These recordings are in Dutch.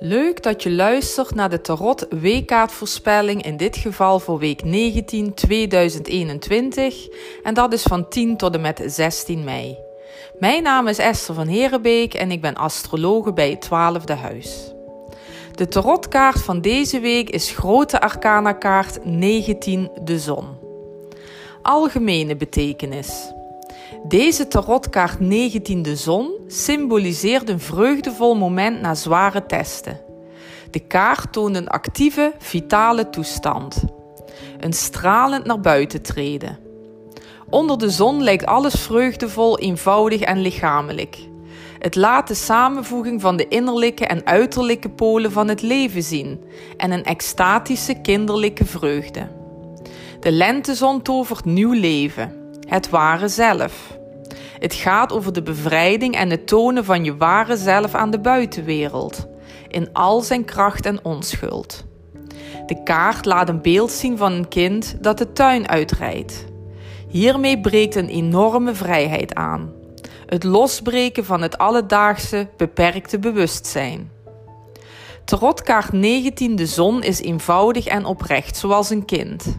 Leuk dat je luistert naar de Tarot weekkaartvoorspelling, in dit geval voor week 19 2021. En dat is van 10 tot en met 16 mei. Mijn naam is Esther van Herenbeek en ik ben astrologe bij het 12e huis. De tarotkaart van deze week is Grote Arcana kaart 19 de Zon. Algemene betekenis. Deze tarotkaart 19 de Zon symboliseert een vreugdevol moment na zware testen. De kaart toont een actieve, vitale toestand. Een stralend naar buiten treden. Onder de zon lijkt alles vreugdevol, eenvoudig en lichamelijk. Het laat de samenvoeging van de innerlijke en uiterlijke polen van het leven zien en een extatische kinderlijke vreugde. De lentezon tovert nieuw leven, het ware zelf. Het gaat over de bevrijding en het tonen van je ware zelf aan de buitenwereld, in al zijn kracht en onschuld. De kaart laat een beeld zien van een kind dat de tuin uitrijdt. Hiermee breekt een enorme vrijheid aan. Het losbreken van het alledaagse, beperkte bewustzijn. Tarotkaart 19 de zon is eenvoudig en oprecht, zoals een kind.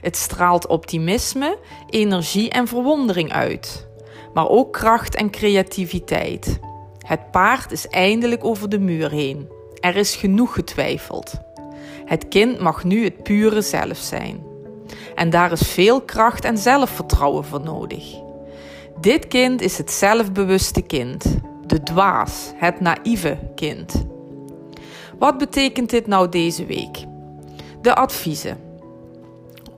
Het straalt optimisme, energie en verwondering uit maar ook kracht en creativiteit. Het paard is eindelijk over de muur heen. Er is genoeg getwijfeld. Het kind mag nu het pure zelf zijn. En daar is veel kracht en zelfvertrouwen voor nodig. Dit kind is het zelfbewuste kind, de dwaas, het naïeve kind. Wat betekent dit nou deze week? De adviezen.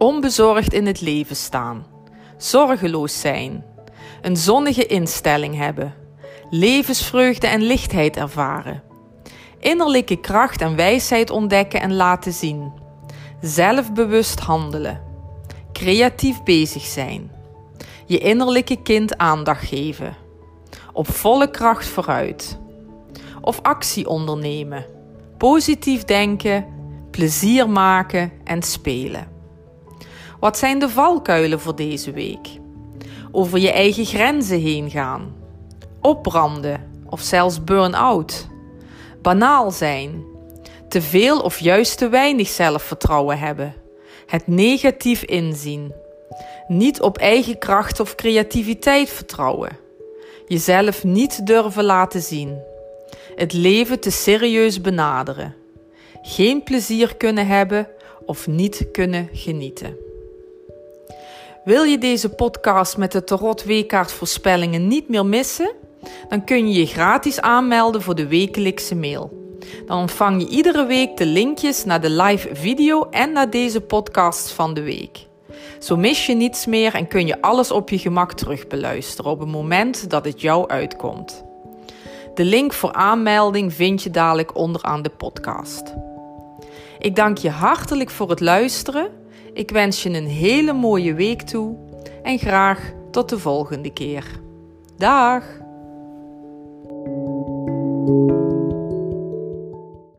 Onbezorgd in het leven staan. Zorgeloos zijn een zonnige instelling hebben, levensvreugde en lichtheid ervaren, innerlijke kracht en wijsheid ontdekken en laten zien, zelfbewust handelen, creatief bezig zijn, je innerlijke kind aandacht geven, op volle kracht vooruit, of actie ondernemen, positief denken, plezier maken en spelen. Wat zijn de valkuilen voor deze week? over je eigen grenzen heen gaan, opbranden of zelfs burn-out, banaal zijn, te veel of juist te weinig zelfvertrouwen hebben, het negatief inzien, niet op eigen kracht of creativiteit vertrouwen, jezelf niet durven laten zien, het leven te serieus benaderen, geen plezier kunnen hebben of niet kunnen genieten. Wil je deze podcast met de Tarot Weekkaart voorspellingen niet meer missen? Dan kun je je gratis aanmelden voor de wekelijkse mail. Dan ontvang je iedere week de linkjes naar de live video en naar deze podcasts van de week. Zo mis je niets meer en kun je alles op je gemak terugbeluisteren op het moment dat het jou uitkomt. De link voor aanmelding vind je dadelijk onderaan de podcast. Ik dank je hartelijk voor het luisteren ik wens je een hele mooie week toe en graag tot de volgende keer. Dag!